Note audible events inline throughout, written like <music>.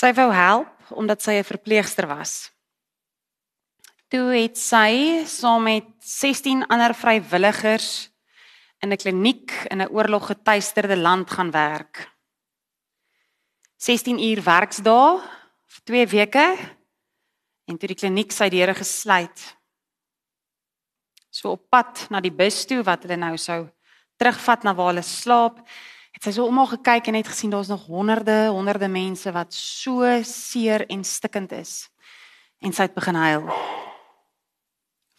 Sy wou help omdat sy 'n verpleegster was. Toe het sy saam met 16 ander vrywilligers in 'n kliniek in 'n oorloggetuisterde land gaan werk. 16 uur werksdae vir 2 weke en toe die kliniek sy deure gesluit. So op pad na die bus toe wat hulle nou sou terugvat na waar hulle slaap, het sy so om haar gekyk en het gesien daar's nog honderde, honderde mense wat so seer en stikkend is. En sy het begin huil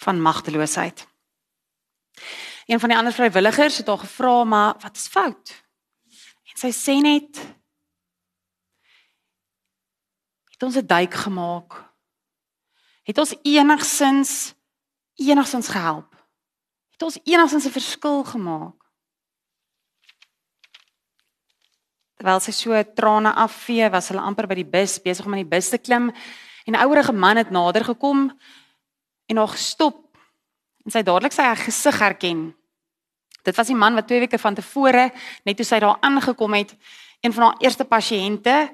van magteloosheid. Een van die ander vrywilligers het haar gevra, "Maar wat is fout?" En sy sê net het ons 'n duik gemaak. Het ons enigsins enigsins gehelp? Het ons enigsins 'n verskil gemaak? Terwyl sy so trane afvee, was hulle amper by die bus besig om in die bus te klim en 'n ouerige man het nader gekom en haar gestop en sy dadelik sy gesig herken. Dit was die man wat 2 weke van tevore net toe sy daar aangekom het, een van haar eerste pasiënte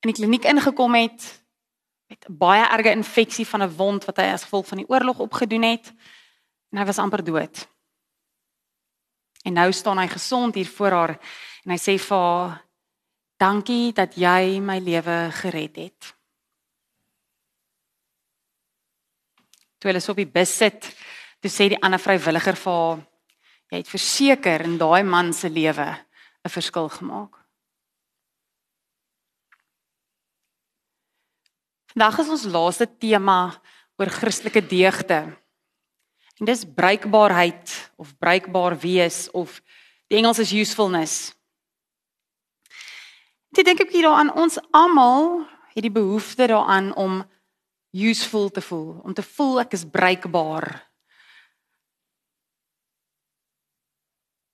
in die kliniek ingekom het met 'n baie erge infeksie van 'n wond wat hy as gevolg van die oorlog opgedoen het en hy was amper dood. En nou staan hy gesond hier voor haar en hy sê vir haar: "Dankie dat jy my lewe gered het." Toe hulle so op die bus sit, toe sê die ander vrywilliger vir haar: "Jy het verseker in daai man se lewe 'n verskil gemaak." Vandag is ons laaste tema oor Christelike deugde. En dis bruikbaarheid of bruikbaar wees of die Engels is usefulness. Dit dink ek hier daaraan ons almal het die behoefte daaraan om useful te voel, om te voel ek is bruikbaar.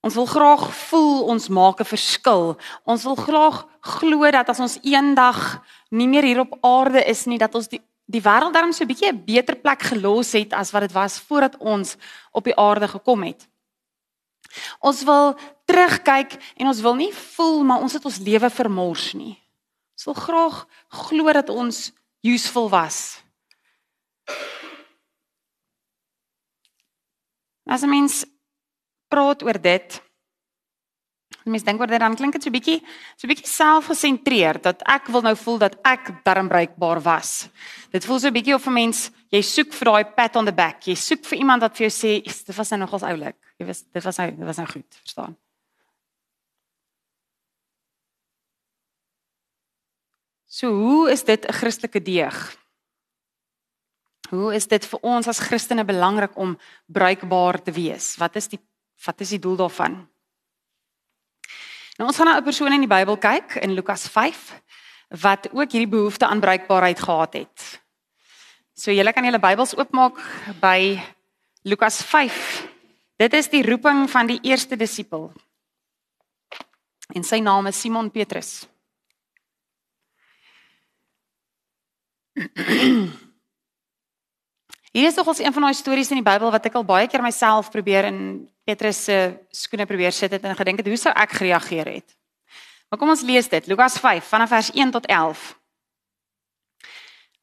Ons wil graag voel ons maak 'n verskil. Ons wil graag glo dat as ons eendag nie meer hier op aarde is nie, dat ons die die wêreld darm so 'n bietjie 'n beter plek gelos het as wat dit was voordat ons op die aarde gekom het. Ons wil terugkyk en ons wil nie voel maar ons het ons lewe vermors nie. Ons wil graag glo dat ons useful was. As 'n mens praat oor dit. Mense dink oor dit dan klink dit so bietjie so bietjie selfgesentreerd dat ek wil nou voel dat ek darm bruikbaar was. Dit voel so bietjie of 'n mens jy soek vir daai pat on the back. Jy soek vir iemand wat vir jou sê dit was nou nogals oulik. Jy weet dit was nou dit was nou goed, verstaan? So hoe is dit 'n Christelike deeg? Hoe is dit vir ons as Christene belangrik om bruikbaar te wees? Wat is die Wat is die doel daarvan? Nou ons gaan na 'n persoon in die Bybel kyk in Lukas 5 wat ook hierdie behoefte aan bruikbaarheid gehad het. So julle kan julle Bybels oopmaak by Lukas 5. Dit is die roeping van die eerste disipel. En sy naam is Simon Petrus. <clears throat> Hier is nogals een van daai stories in die Bybel wat ek al baie keer myself probeer in Petrus se skoene probeer sit het en gedink het hoe sou ek gereageer het. Maar kom ons lees dit. Lukas 5 vanaf vers 1 tot 11.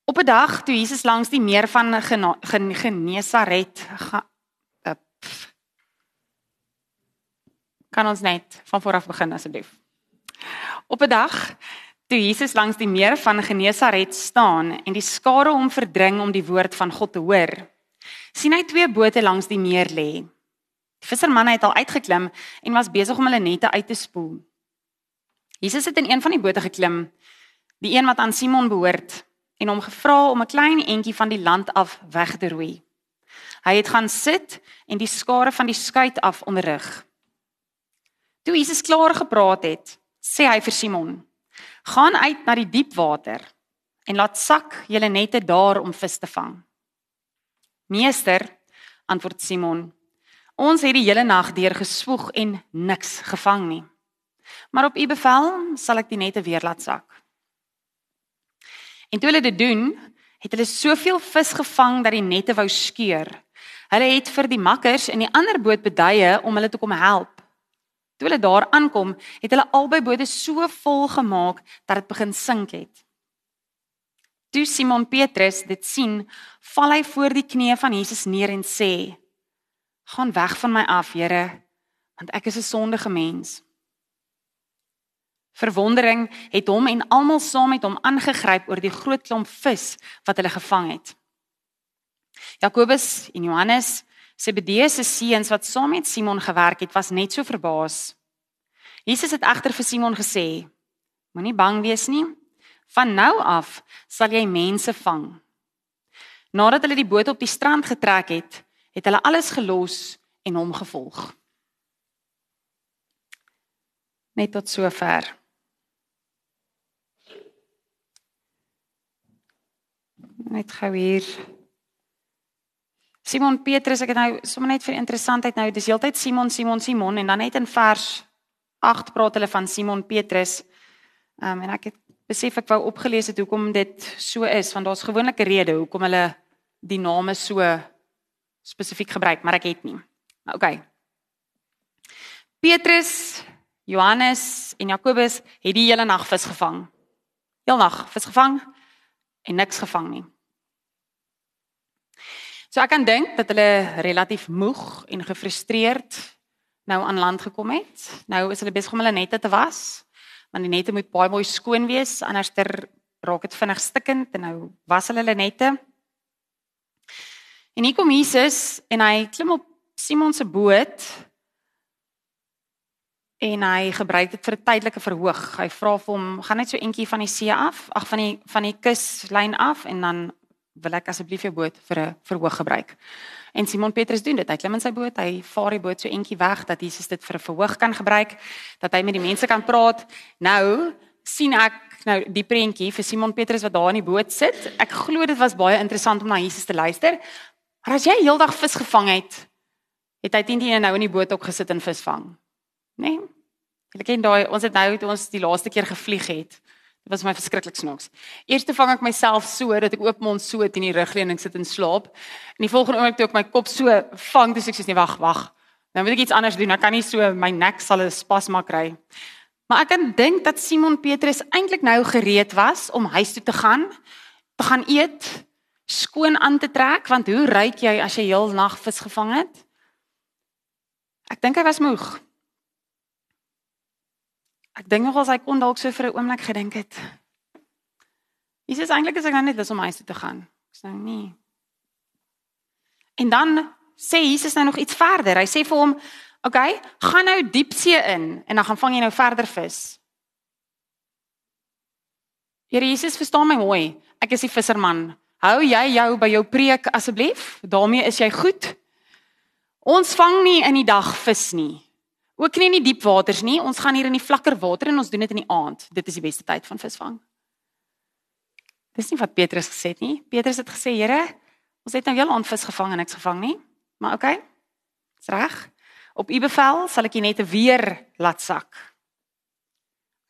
Op 'n dag toe Jesus langs die meer van Genesaret eh, kan ons net van vooraf begin asseblief. Op 'n dag Toe Jesus langs die meer van Genesaret staan en die skare hom verdring om die woord van God te hoor, sien hy twee bote langs die meer lê. Die vissermanne het al uitgeklim en was besig om hulle nette uit te spoel. Jesus het in een van die bote geklim, die een wat aan Simon behoort, en hom gevra om 'n klein entjie van die land af weg te roei. Hy het gaan sit en die skare van die skuit af onderrig. Toe Jesus klaar gepraat het, sê hy vir Simon: Gaan uit na die diep water en laat sak julle nette daar om vis te vang. Meester, antwoord Simon, ons het die hele nag deur geswoeg en niks gevang nie. Maar op u bevel sal ek die nette weer laat sak. En toe hulle dit doen, het hulle soveel vis gevang dat die nette wou skeur. Hulle het vir die makkers in die ander boot beduie om hulle te kom help. Toe hulle daar aankom, het hulle albei bote so vol gemaak dat dit begin sink het. Toe Simon Petrus dit sien, val hy voor die knieë van Jesus neer en sê: "Gaan weg van my af, Here, want ek is 'n sondige mens." Verwondering het hom en almal saam met hom aangegryp oor die groot klomp vis wat hulle gevang het. Jakobus en Johannes, Zebedeus se seuns wat saam met Simon gewerk het, was net so verbaas. Jesus het egter vir Simon gesê: Moenie bang wees nie. Van nou af sal jy mense vang. Nadat hulle die boot op die strand getrek het, het hulle alles gelos en hom gevolg. Net tot sover. Net gou hier. Simon Petrus, ek het nou sommer net vir interessantheid nou, dis heeltyd Simon, Simon, Simon en dan net in vers 8 praat hulle van Simon Petrus. Ehm um, en ek het besef ek wou opgelees het hoekom dit so is want daar's gewoonlik 'n rede hoekom hulle die name so spesifiek gebruik, maar ek het nie. Okay. Petrus, Johannes en Jakobus het die hele nag vis gevang. Heel nag vis gevang en niks gevang nie. So ek kan dink dat hulle relatief moeg en gefrustreerd nou aan land gekom het. Nou is hulle besig om hulle nette te was want die nette moet baie mooi skoon wees anders ter raak dit vinnig stikkend en nou was hulle hulle nette. En hier kom Jesus en hy klim op Simon se boot en hy gebruik dit vir 'n tydelike verhoog. Hy vra vir hom, "Gaan net so eentjie van die see af, ag van die van die kuslyn af en dan wil ek asseblief jou boot vir 'n verhoog gebruik." En Simon Petrus doen dit. Hy klim in sy boot, hy vaar die boot so entjie weg dat Jesus dit vir 'n verhoog kan gebruik, dat hy met die mense kan praat. Nou sien ek nou die prentjie vir Simon Petrus wat daar in die boot sit. Ek glo dit was baie interessant om na Jesus te luister. Maar as jy heeldag vis gevang het, het hy teen die nou in die boot ook gesit en vis vang. Né? Nee? Jy ken daai ons het nou toe ons die laaste keer gevlieg het. Dit was my verskriklik snaaks. Eerste vang ek myself so dat ek oop mond so teen die rugleuning sit en slaap. En die volgende oomblik toe ek my kop so vang, dis ek sê nee, wag, wag. Nou moet ek iets anders doen. Ek kan nie so my nek sal 'n spasma kry. Maar ek kan dink dat Simon Petrus eintlik nou gereed was om huis toe te gaan, te gaan eet, skoon aan te trek, want hoe ryk jy as jy heel nag vis gevang het? Ek dink hy was moeg. Ek dink nog as hy kon dalk so vir 'n oomblik gedink het. Jesus eintlik is ek nou net lus om huis toe te gaan. Ek sê nou nie. En dan sê Jesus nou nog iets verder. Hy sê vir hom, "Oké, okay, gaan nou diepsee in en dan gaan vang jy nou verder vis." Here Jesus, verstaan my mooi. Ek is die visserman. Hou jy jou by jou preek asseblief? daarmee is jy goed. Ons vang nie in die dag vis nie. Ook nie in die diep waters nie. Ons gaan hier in die vlakker water en ons doen dit in die aand. Dit is die beste tyd van visvang. Dis nie wat Petrus gesê het nie. Petrus het gesê, "Here, ons het nou heel aand vis gevang en niks gevang nie." Maar oké. Okay, dis reg. Op u bevel sal ek net weer laat sak.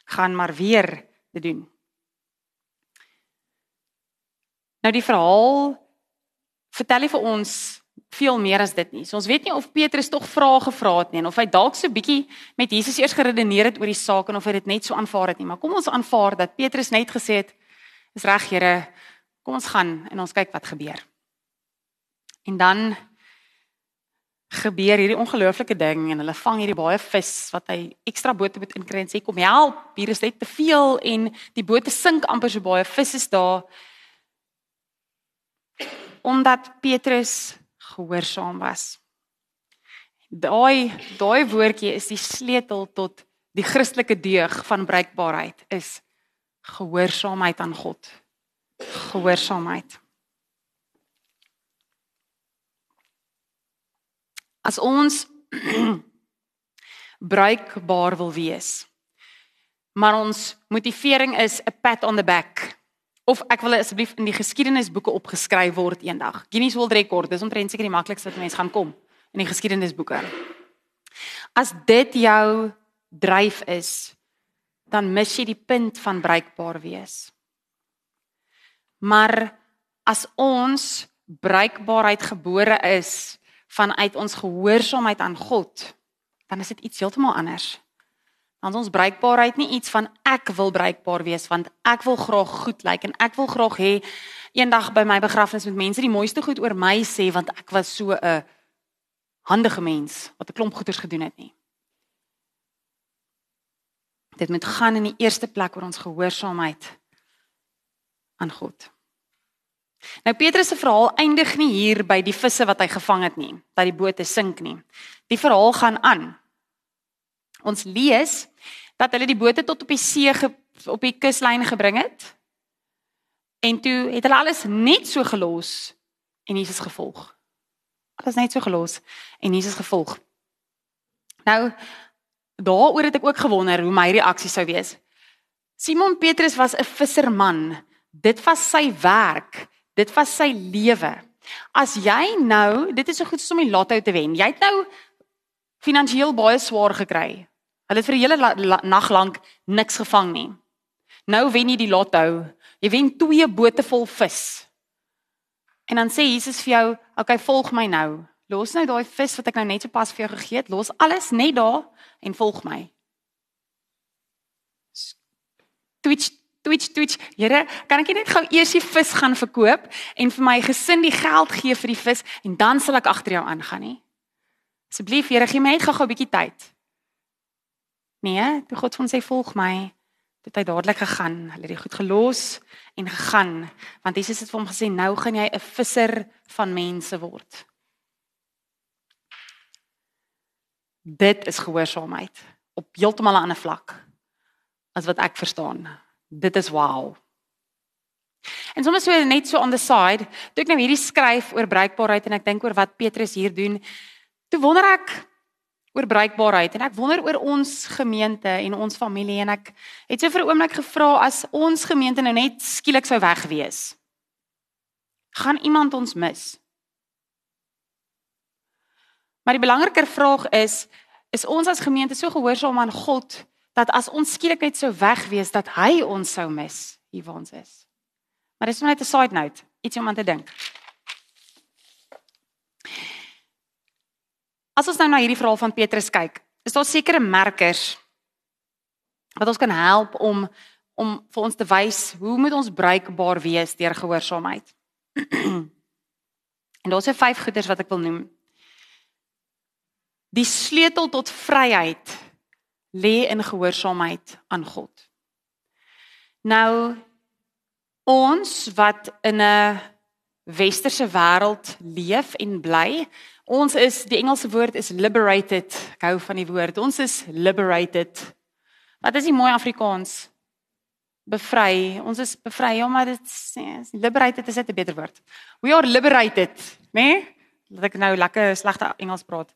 Ek gaan maar weer dit doen. Nou die verhaal vertel hy vir ons veel meer as dit nie. So ons weet nie of Petrus tog vrae gevra het nie en of hy dalk so bietjie met Jesus eers geredeneer het oor die saak en of hy dit net so aanvaar het nie. Maar kom ons aanvaar dat Petrus net gesê het: "Is reg, Here. Kom ons gaan en ons kyk wat gebeur." En dan gebeur hierdie ongelooflike ding en hulle vang hierdie baie vis wat hy ekstra bote moet inkry en sê kom help, hier is net te veel en die bote sink amper so baie vis is daar. Omdat Petrus gehoorsaam was. Daai daai woordjie is die sleutel tot die Christelike deug van bruikbaarheid is gehoorsaamheid aan God. Gehoorsaamheid. As ons <clears throat> bruikbaar wil wees, maar ons motivering is 'n pat on the back of ek wil asseblief in die geskiedenisboeke opgeskryf word eendag. Guinness World Record, dis omtrent seker die maklikste wat mense gaan kom in die geskiedenisboeke. As dit jou dryf is, dan mis jy die punt van bruikbaar wees. Maar as ons bruikbaarheid gebore is vanuit ons gehoorsaamheid aan God, dan is dit iets heeltemal anders. Dan ons bruikbaarheid nie iets van ek wil bruikbaar wees want ek wil graag goed lyk en ek wil graag hê eendag by my begrafnis met mense die mooiste goed oor my sê want ek was so 'n handige mens wat 'n klomp goeders gedoen het nie. Dit moet gaan in die eerste plek oor ons gehoorsaamheid aan God. Nou Petrus se verhaal eindig nie hier by die visse wat hy gevang het nie, dat die boot sink nie. Die verhaal gaan aan. Ons lees dat hulle die bote tot op die see ge, op die kuslyn gebring het. En toe het hulle alles net so gelos en Jesus gevolg. Alles net so gelos en Jesus gevolg. Nou daaroor het ek ook gewonder hoe my reaksie sou wees. Simon Petrus was 'n visserman. Dit was sy werk. Dit was sy lewe. As jy nou, dit is so goed om die lotto te wen. Jy het nou finansiëel baie swaar gekry. Hulle het vir 'n hele nag lank niks gevang nie. Nou wen jy die lotto. Jy wen twee bote vol vis. En dan sê Jesus vir jou, "Oké, okay, volg my nou. Los nou daai vis wat ek nou net so pas vir jou gegee het. Los alles net daar en volg my." Twitch Twitch Twitch. Here, kan ek net gou eers die vis gaan verkoop en vir my gesin die geld gee vir die vis en dan sal ek agter jou aangaan nie? Asseblief, Here, gee my net gou 'n bietjie tyd. Nee, toe God van sê volg my, het hy dadelik gegaan. Hulle het dit goed gelos en gegaan want Jesus het vir hom gesê nou gaan jy 'n visser van mense word. Dit is gehoorsaamheid op heeltemal 'n ander vlak as wat ek verstaan. Dit is wow. En soms so net so on the side, toe ek nou hierdie skryf oor bruikbaarheid en ek dink oor wat Petrus hier doen, toe wonder ek oor bruikbaarheid en ek wonder oor ons gemeente en ons familie en ek het so vir 'n oomblik gevra as ons gemeente nou net skielik sou wegwees. gaan iemand ons mis? Maar die belangriker vraag is is ons as gemeente so gehoorsaam aan God dat as ons skielik net sou wegwees dat hy ons sou mis hier waar ons is. Maar dis net 'n side note, iets om aan te dink. As ons nou na hierdie verhaal van Petrus kyk, is daar sekere merkers wat ons kan help om om vir ons te wys hoe moet ons bruikbaar wees deur gehoorsaamheid. <clears throat> en daar's se vyf goeders wat ek wil noem. Die sleutel tot vryheid lê in gehoorsaamheid aan God. Nou ons wat in 'n westerse wêreld leef en bly, Ons is die Engelse woord is liberated. Ek hou van die woord. Ons is liberated. Wat is die mooi Afrikaans? Bevry. Ons is bevry. Ja, maar dit is liberated is net 'n beter woord. We are liberated, né? Nee? Laat ek nou lekker slegte Engels praat.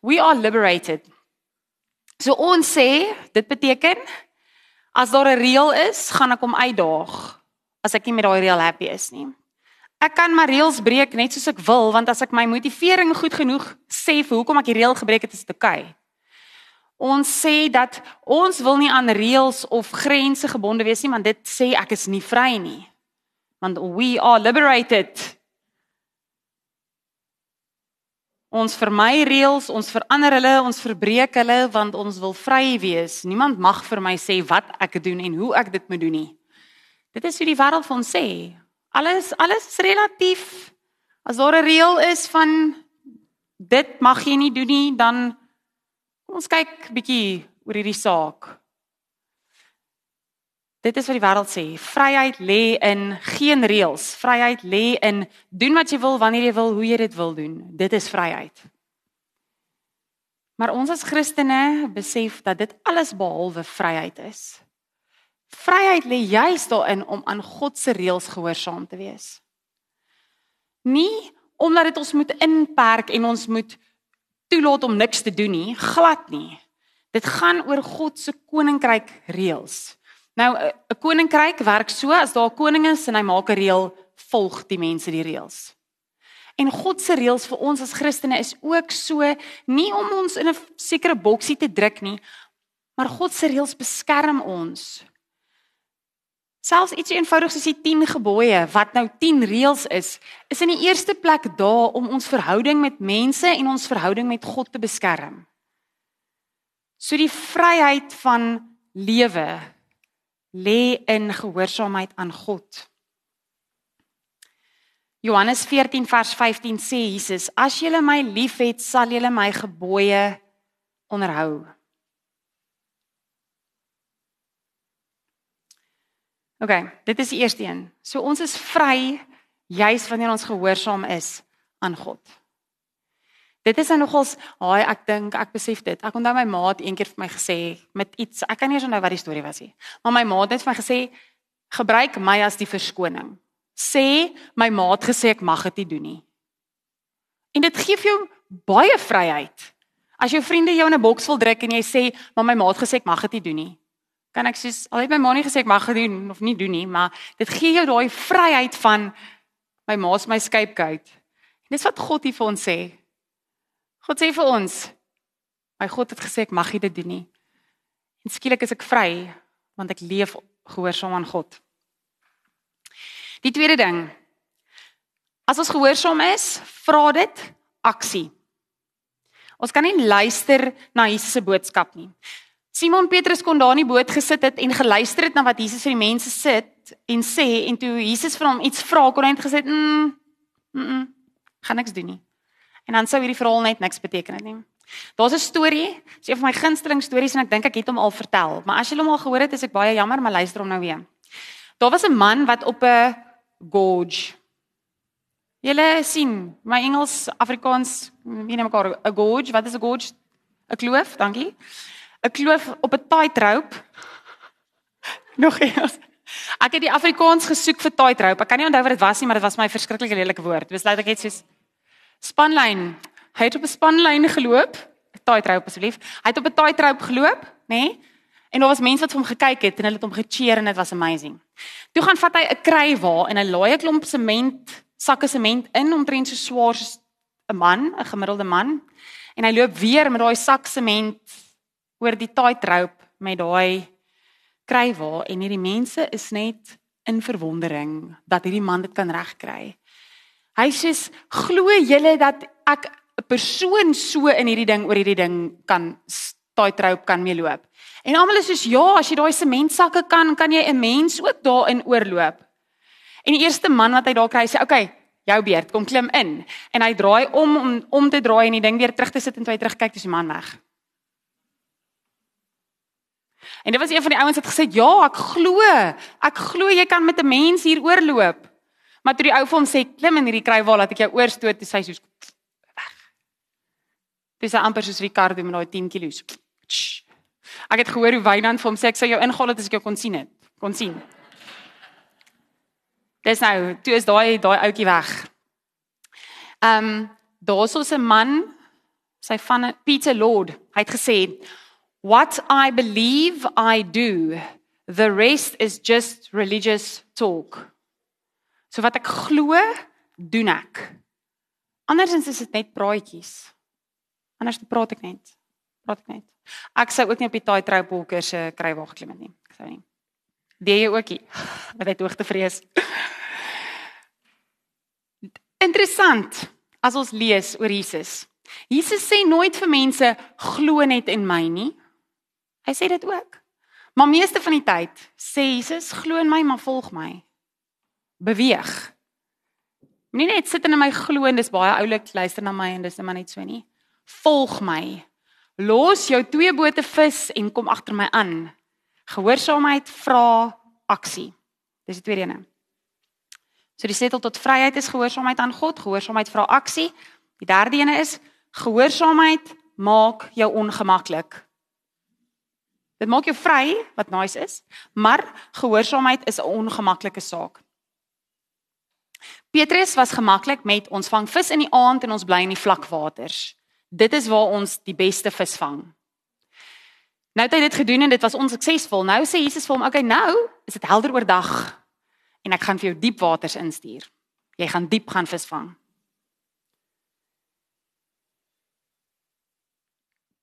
We are liberated. So ons sê, dit beteken as daar 'n reël is, gaan ek hom uitdaag as ek nie met daai reël happy is nie. Ek kan my reëls breek net soos ek wil want as ek my motivering goed genoeg sê vir hoekom ek die reël gebreek het, is dit oukei. Okay. Ons sê dat ons wil nie aan reëls of grense gebonde wees nie, want dit sê ek is nie vry nie. Want we are liberated. Ons vermy reëls, ons verander hulle, ons verbreek hulle want ons wil vry wees. Niemand mag vir my sê wat ek doen en hoe ek dit moet doen nie. Dit is hoe die wêreld van sê. Alles alles is relatief. As daar 'n reël is van dit mag jy nie doen nie, dan ons kyk bietjie oor hierdie saak. Dit is wat die wêreld sê. Vryheid lê in geen reëls. Vryheid lê in doen wat jy wil wanneer jy wil, hoe jy dit wil doen. Dit is vryheid. Maar ons as Christene besef dat dit alles behalwe vryheid is. Vryheid lê juis daarin om aan God se reëls gehoorsaam te wees. Nie omdat dit ons moet inperk en ons moet toelaat om niks te doen nie, glad nie. Dit gaan oor God se koninkryk reëls. Nou 'n koninkryk werk so as daar 'n koning is en hy maak 'n reël, volg die mense die reëls. En God se reëls vir ons as Christene is ook so nie om ons in 'n sekere boksie te druk nie, maar God se reëls beskerm ons. Selfs iets eenvoudig soos die 10 gebooie wat nou 10 reëls is, is in die eerste plek daar om ons verhouding met mense en ons verhouding met God te beskerm. So die vryheid van lewe lê in gehoorsaamheid aan God. Johannes 14 vers 15 sê Jesus: As julle my liefhet, sal julle my gebooie onderhou. OK, dit is die eerste een. So ons is vry juis wanneer ons gehoorsaam is aan God. Dit is nou nogals, haai ek dink ek besef dit. Ek onthou my ma het eendag vir my gesê met iets, ek kan nie eens onthou wat die storie was nie. Maar my ma het net vir my gesê gebruik my as die verskoning. Sê my ma het gesê ek mag dit nie doen nie. En dit gee vir jou baie vryheid. As jou vriende jou in 'n boks wil druk en jy sê, "Maar my ma het gesê ek mag dit nie doen nie." Kan ek sê, "Al het my ma nie gesê ek mag doen of nie doen nie, maar dit gee jou daai vryheid van my ma's my scapegoat." En dis wat God hier vir ons sê. God sê vir ons, my God het gesê ek mag dit doen nie. En skielik is ek vry want ek leef gehoorsaam aan God. Die tweede ding. As ons gehoorsaam is, vra dit aksie. Ons kan nie luister na Jesus se boodskap nie. Simon Petrus kon daar in die boot gesit het en geluister het na wat Jesus vir die mense sit en sê en toe Jesus vir hom iets vra kon hy net gesê, "Mm, mm, gaan niks doen nie." En dan sou hierdie verhaal net niks beteken het nie. Daar's 'n storie, dis een van my gunsteling stories en ek dink ek het hom al vertel, maar as jy hom al gehoor het, is ek baie jammer, maar luister hom nou weer. Daar was 'n man wat op 'n gorge Julle sien, my Engels, Afrikaans, wie neem mekaar 'n gorge? Wat is 'n gorge? 'n Kloof, dankie. 'n Kloof op 'n tightrope. Nog eens. Ek het die Afrikaans gesoek vir tightrope. Ek kan nie onthou wat dit was nie, maar dit was my verskriklike lelike woord. Laat ek net soos spanlyn. Hy het op 'n spanlyn geloop. Tightrope asseblief. Hy het op 'n tightrope geloop, nê? Nee? En daar was mense wat vir hom gekyk het en hulle het hom gecheer en dit was amazing. Toe gaan vat hy 'n krywa en hy laai 'n klomp sement sakke sement in omtrent so swaar soos 'n man, 'n gemiddelde man. En hy loop weer met daai sak sement oor die tightrope met daai krywa en hierdie mense is net in verwondering dat hierdie man dit kan regkry. Hy sê: "Glo julle dat ek 'n persoon so in hierdie ding oor hierdie ding kan tightrope kan mee loop?" En almal is soos: "Ja, as jy daai sementsakke kan, kan jy 'n mens ook daarin oorloop." En die eerste man wat hy daar kry sê, "Oké, okay, jou beurt, kom klim in." En hy draai om om om te draai en die ding weer terug te sit en toe hy terugkyk, dis die man weg. En dit was een van die ouens wat gesê, "Ja, ek glo. Ek glo jy kan met 'n mens hier oorloop." Maar toe die ou vir hom sê, "Klim in hierdie krywaal laat ek jou oorstoot," dis hy soos weg. Dis amper soos doen met daai 10 kg. Ek het gehoor hoe Wynand vir hom sê ek sou jou ingehaal het as ek jou kon sien het. Kon sien. Dis nou, toe is daai daai ouetjie weg. Ehm um, daar's ons 'n man, sy van Peter Lord. Hy het gesê, "What I believe I do, the rest is just religious talk." So wat ek glo, doen ek. Andersins is dit net praatjies. Anders praat ek net. Praat ek net. Ek sou ook nie op die taai troupolker se krywa geklim het nie. Ek sou nie. Die jy ookie. Wat hy hoogte vrees. Interessant as ons lees oor Jesus. Jesus sê nooit vir mense glo net in my nie. Hy sê dit ook. Maar meeste van die tyd sê Jesus glo in my, maar volg my. Beweeg. Moenie net sit in my glo en dis baie oulik luister na my en dis net maar net so nie. Volg my. Los jou twee bote vis en kom agter my aan. Gehoorsaamheid vra aksie. Dis die tweede een. So die sleutel tot vryheid is gehoorsaamheid aan God, gehoorsaamheid vra aksie. Die derde een is gehoorsaamheid maak jou ongemaklik. Dit maak jou vry, wat nice is, maar gehoorsaamheid is 'n ongemaklike saak. Petrus was gemaklik met ons vang vis in die aand en ons bly in die vlakwaters. Dit is waar ons die beste vis vang. Nou het hy dit gedoen en dit was onsuksesvol. Nou sê Jesus vir hom, "Oké, okay, nou is dit helder oordag en ek gaan vir jou diep waters instuur. Jy gaan diep gaan visvang.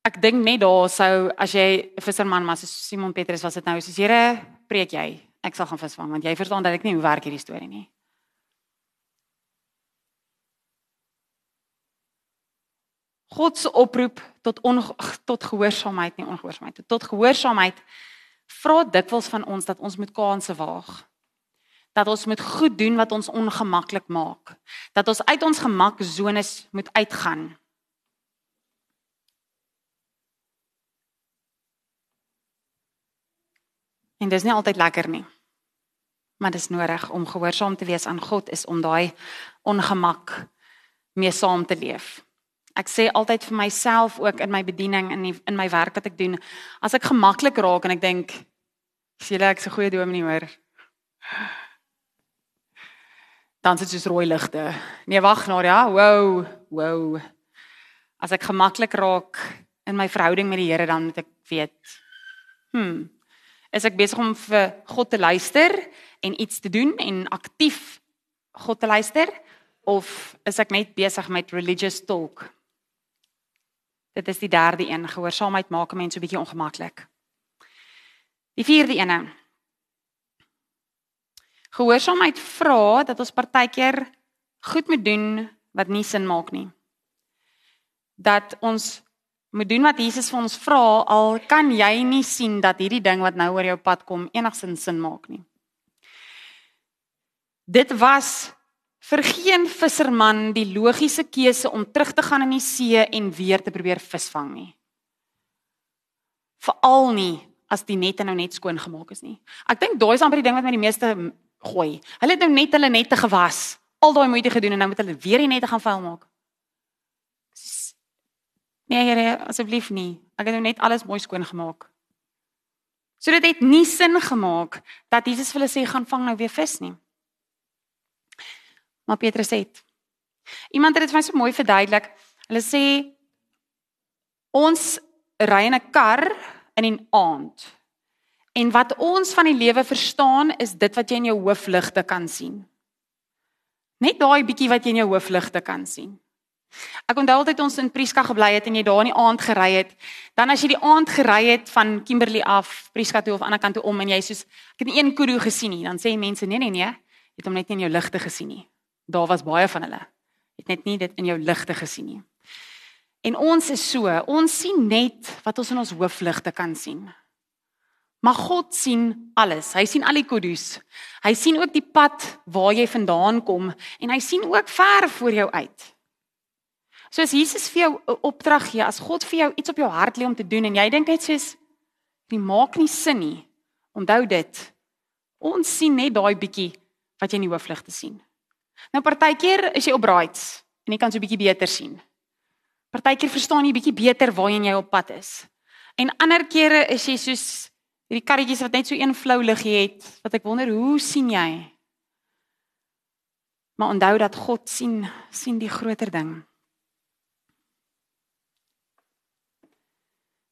Ek dink net daar sou as jy visserman was, so Simon Petrus was dit nou, soos Here, preek jy, ek sal gaan visvang want jy verstaan dat ek nie hoe werk hierdie storie nie. God se oproep tot on, tot gehoorsaamheid nie ongehoorsaamheid tot gehoorsaamheid vra dikwels van ons dat ons moet kansse waag. Dat ons moet goed doen wat ons ongemaklik maak. Dat ons uit ons gemaksones moet uitgaan En dis nie altyd lekker nie. Maar dis nodig om gehoorsaam te wees aan God is om daai ongemak mee saam te leef. Ek sê altyd vir myself ook in my bediening in die, in my werk wat ek doen, as ek gemaklik raak en ek dink sien ek se goeie dominee hoor. Dan sit dit rooi ligte. Nee, wag nou ja. Wow, wow. As ek gemaklik raak in my verhouding met die Here dan moet ek weet. Hm, is ek besig om vir God te luister en iets te doen en aktief God te luister of is ek net besig met religious talk? Dit is die derde een, gehoorsaamheid maak 'n mens so 'n bietjie ongemaklik. Die vierde een. Gehoorsaamheid vra dat ons partykeer goed moet doen wat nie sin maak nie. Dat ons moet doen wat Jesus vir ons vra al kan jy nie sien dat hierdie ding wat nou oor jou pad kom enigsins sin maak nie. Dit was vir geen visserman die logiese keuse om terug te gaan in die see en weer te probeer visvang nie. Veral nie as die nette nou net skoon gemaak is nie. Ek dink daai is amper die ding wat my die meeste gooi. Hulle het nou net hulle nette gewas, al daai moeite gedoen en nou moet hulle weer die nette gaan vuil maak. Nee, Here, asseblief nie. Ek het nou net alles mooi skoon gemaak. So dit het nie sin gemaak dat Jesus vir hulle sê gaan vang nou weer vis nie. Maar Petrus sê Iemand het dit vir my so mooi verduidelik. Hulle sê ons ry in 'n kar in die aand. En wat ons van die lewe verstaan is dit wat jy in jou hoofligte kan sien. Net daai bietjie wat jy in jou hoofligte kan sien. Ek onthou altyd ons in Prieska gebly het en jy daar in die aand gery het. Dan as jy die aand gery het van Kimberley af Prieska toe of aan die kant toe om en jy soos ek het een kudu gesien nie, dan sê mense nee nee nee, jy het hom net nie in jou ligte gesien nie. Daar was baie van hulle. Jy het net nie dit in jou ligte gesien nie. En ons is so, ons sien net wat ons in ons hoofligte kan sien. Maar God sien alles. Hy sien al die kudus. Hy sien ook die pad waar jy vandaan kom en hy sien ook ver voor jou uit. So as Jesus vir jou 'n opdrag gee, as God vir jou iets op jou hart lê om te doen en jy dink net soos dit maak nie sin nie. Onthou dit. Ons sien net daai bietjie wat jy in die hoofligte sien. Nou partykeer is jy op rides en jy kan so 'n bietjie beter sien. Partykeer verstaan jy bietjie beter waarheen jy op pad is. En ander kere is jy soos hierdie karretjies wat net so een flou liggie het, wat ek wonder hoe sien jy? Maar onthou dat God sien sien die groter ding.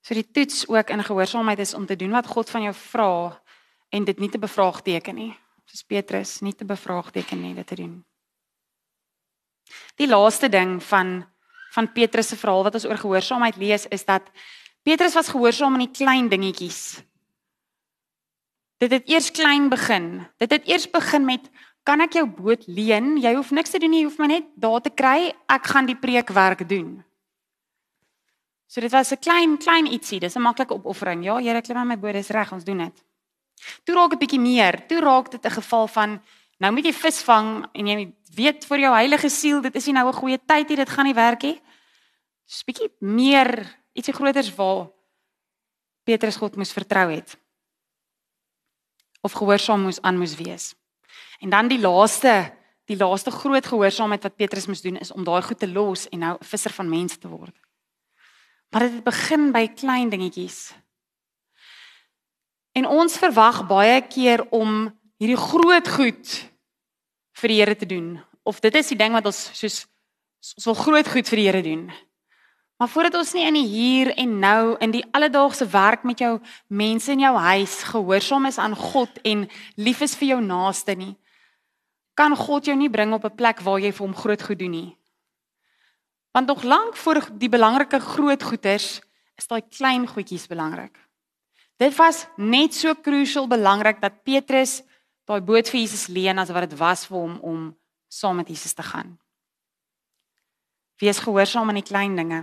So die toets ook in gehoorsaamheid is om te doen wat God van jou vra en dit nie te bevraagteken nie. Soos Petrus nie te bevraagteken nie dit te doen. Die laaste ding van van Petrus se verhaal wat ons oor gehoorsaamheid lees is dat Petrus was gehoorsaam in die klein dingetjies. Dit het eers klein begin. Dit het eers begin met kan ek jou boot leen? Jy hoef niks te doen nie, jy hoef my net daar te kry. Ek gaan die preekwerk doen. So dit was 'n klein klein ietsie, dis 'n maklike opoffering. Ja, Here, klim aan my boot, dis reg, ons doen dit. Toe raak dit 'n bietjie meer. Toe raak dit 'n geval van nou moet jy vis vang en jy weet vir jou heilige siel, dit is nie nou 'n goeie tyd hier, dit gaan nie werk nie. Dis 'n bietjie meer ietsie groters waar Petrus God moes vertrou het. Of gehoorsaam moes aan moes wees. En dan die laaste, die laaste groot gehoorsaamheid wat Petrus moes doen is om daai goed te los en nou 'n visser van mense te word. Maar dit begin by klein dingetjies. En ons verwag baie keer om hierdie groot goed vir die Here te doen. Of dit is die ding wat ons soos ons wil groot goed vir die Here doen. Maar voordat ons nie in die hier en nou in die alledaagse werk met jou mense in jou huis gehoorsaam is aan God en lief is vir jou naaste nie, kan God jou nie bring op 'n plek waar jy vir hom groot goed doen nie. Want nog lank voor die belangrike groot goeders is daai klein goedjies belangrik. Dit was net so crucial belangrik dat Petrus daai boot vir Jesus leen as wat dit was vir hom om saam met Jesus te gaan. Wees gehoorsaam aan die klein dinge.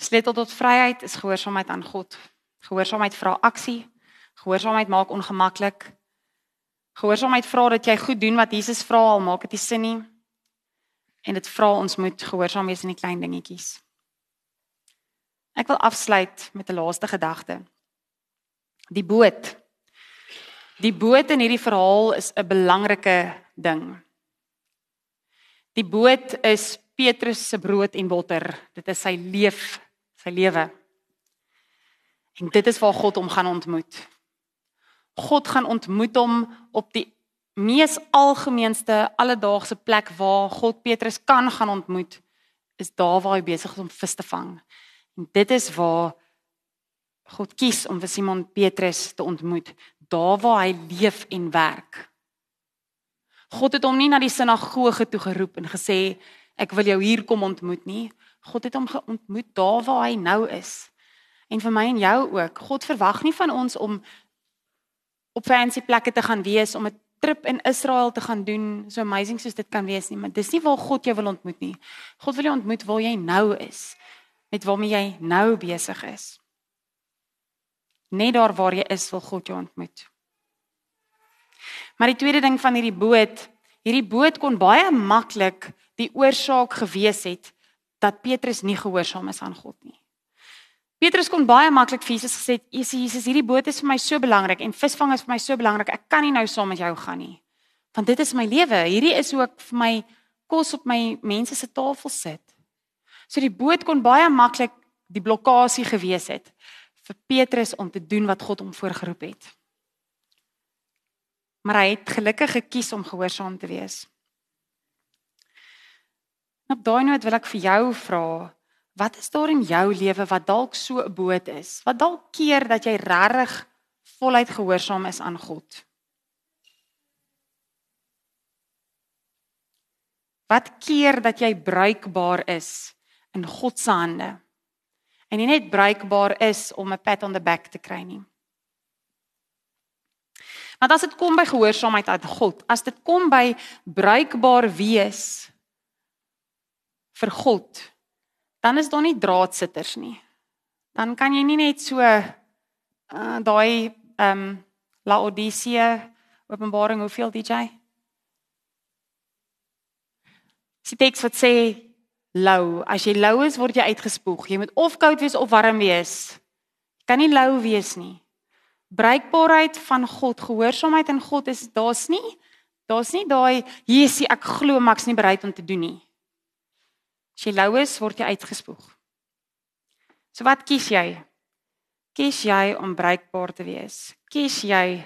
Sleutel tot vryheid is gehoorsaamheid aan God. Gehoorsaamheid vra aksie. Gehoorsaamheid maak ongemaklik Gehoorsaamheid vra dat jy goed doen wat Jesus vra al maak dit nie sin nie. En dit vra ons moet gehoorsaam wees in die klein dingetjies. Ek wil afsluit met 'n laaste gedagte. Die boot. Die boot in hierdie verhaal is 'n belangrike ding. Die boot is Petrus se brood en botter. Dit is sy leef, sy lewe. En dit is waar God hom gaan ontmoet. God gaan ontmoet hom op die mees algemeenste alledaagse plek waar God Petrus kan gaan ontmoet, is daar waar hy besig is om vis te vang. En dit is waar God kies om vir Simon Petrus te ontmoet, daar waar hy leef en werk. God het hom nie na die sinagoge toe geroep en gesê ek wil jou hier kom ontmoet nie. God het hom geontmoet daar waar hy nou is. En vir my en jou ook. God verwag nie van ons om op fancy plekke te gaan wees om 'n trip in Israel te gaan doen, so amazing soos dit kan wees nie, maar dis nie waar God jou wil ontmoet nie. God wil jou ontmoet waar jy nou is, met waarmee jy nou besig is. Net daar waar jy is, wil God jou ontmoet. Maar die tweede ding van hierdie boot, hierdie boot kon baie maklik die oorsaak gewees het dat Petrus nie gehoorsaam is aan God nie. Petrus kon baie maklik vir Jesus gesê het: "Jesus, hierdie boot is vir my so belangrik en visvang is vir my so belangrik. Ek kan nie nou saam met jou gaan nie. Want dit is my lewe. Hierdie is hoe ek vir my kos op my mense se tafel sit." So die boot kon baie maklik die blokkade gewees het vir Petrus om te doen wat God hom voorgeroep het. Maar hy het gelukkig gekies om gehoorsaam te wees. Op daai noot wil ek vir jou vra, Wat is daar in jou lewe wat dalk so 'n boot is? Wat dalk keer dat jy regtig voluit gehoorsaam is aan God? Wat keer dat jy bruikbaar is in God se hande? En nie net bruikbaar is om 'n pat on the back te kry nie. Want as dit kom by gehoorsaamheid aan God, as dit kom by bruikbaar wees vir God, dan is daar nie draadsitters nie. Dan kan jy nie net so uh, daai ehm um, Laodicea Openbaring hoeveel DJ? Sy teks wat sê lou, as jy lou is word jy uitgespoeg. Jy moet of koud wees of warm wees. Jy kan nie lou wees nie. Bruikbaarheid van God, gehoorsaamheid aan God is daar's nie daar's nie daai is ek glo maks nie bereid om te doen nie. As jy lou is, word jy uitgespoeg. So wat kies jy? Kies jy om bruikbaar te wees? Kies jy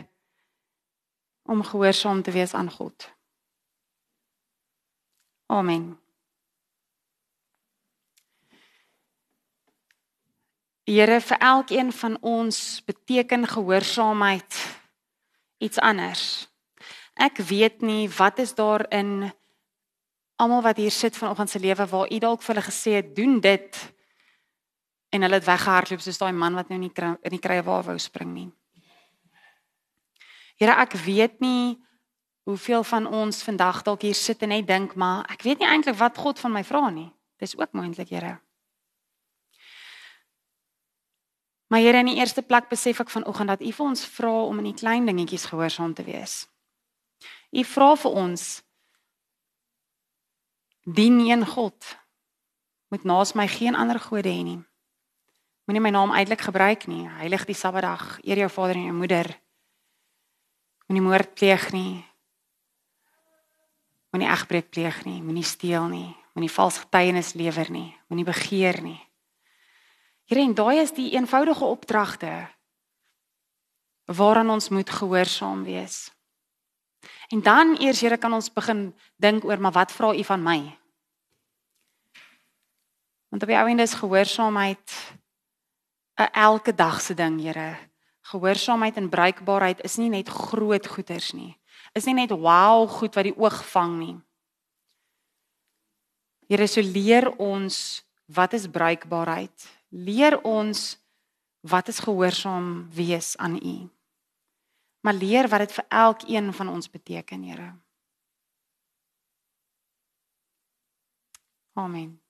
om gehoorsaam te wees aan God? Amen. Here vir elkeen van ons beteken gehoorsaamheid iets anders. Ek weet nie wat is daarin almal wat hier sit vanoggend se lewe waar u dalk vir hulle gesê het doen dit en hulle het weggehardloop soos daai man wat nou nie in die krye waar wou spring nie. Here ek weet nie hoeveel van ons vandag dalk hier sit en net dink maar ek weet nie eintlik wat God van my vra nie. Dis ook moontlik, Here. Maar Here in die eerste plek besef ek vanoggend dat U vir ons vra om in die klein dingetjies gehoorsaam te wees. U vra vir ons dien een God. Moet naas my geen ander gode hê nie. Moenie my naam uitelik gebruik nie. Heilig die Sabbatdag. Eer jou vader en jou moeder. Moenie moord pleeg nie. Moenie egbreek pleeg nie. Moenie steel nie. Moenie vals getuienis lewer nie. Moenie begeer nie. Here, en daai is die eenvoudige opdragte waaraan ons moet gehoorsaam wees. En dan eers Here kan ons begin dink oor maar wat vra U van my? Want op die ouende is gehoorsaamheid 'n elke dag se ding, Here. Gehoorsaamheid en bruikbaarheid is nie net groot goeders nie. Is nie net wow goed wat die oog vang nie. Here, so leer ons wat is bruikbaarheid? Leer ons wat is gehoorsaam wees aan U? Maar leer wat dit vir elkeen van ons beteken, Here. Amen.